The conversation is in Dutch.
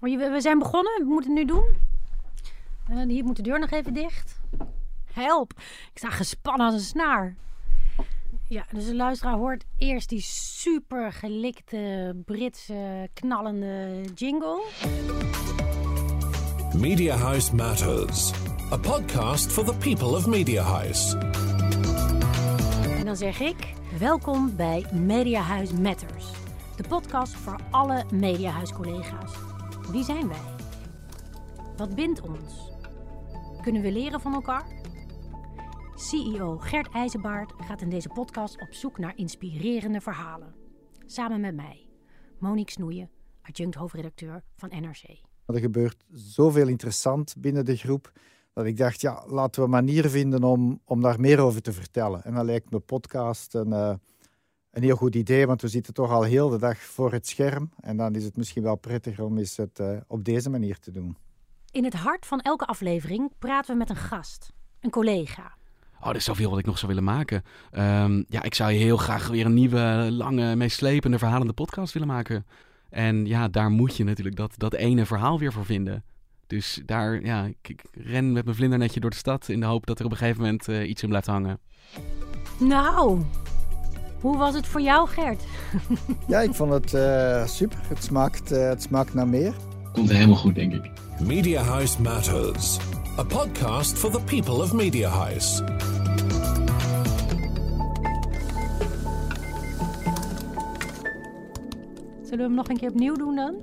Oh, We zijn begonnen, we moeten het nu doen. Eh, hier moet de deur nog even dicht. Help, ik sta gespannen als een snaar. Ja, dus de luisteraar hoort eerst die super gelikte Britse knallende jingle. Media House Matters, a podcast for the people of Media House. En dan zeg ik, welkom bij Mediahuis Matters. De podcast voor alle Mediahuis-collega's. Wie zijn wij? Wat bindt ons? Kunnen we leren van elkaar? CEO Gert IJzenbaard gaat in deze podcast op zoek naar inspirerende verhalen. Samen met mij, Monique Snoeien, adjunct hoofdredacteur van NRC. Er gebeurt zoveel interessant binnen de groep dat ik dacht, ja, laten we manieren vinden om, om daar meer over te vertellen. En dan lijkt me podcast een, eh, een heel goed idee, want we zitten toch al heel de dag voor het scherm. En dan is het misschien wel prettiger om eens het eh, op deze manier te doen. In het hart van elke aflevering praten we met een gast, een collega. Oh, er is zoveel wat ik nog zou willen maken. Ehm, ja, ik zou heel graag weer een nieuwe, lange, meeslepende, verhalende podcast willen maken. En ja, daar moet je natuurlijk dat, dat ene verhaal weer voor vinden. Dus daar, ja, ik, ik ren met mijn vlindernetje door de stad in de hoop dat er op een gegeven moment eh, iets in blijft hangen. Nou, hoe was het voor jou, Gert? Ja, ik vond het eh, super. Het smaakt, eh, het smaakt naar meer. Komt helemaal goed, denk ik. Media House Matters, a podcast for the people of Media House. Zullen we hem nog een keer opnieuw doen dan?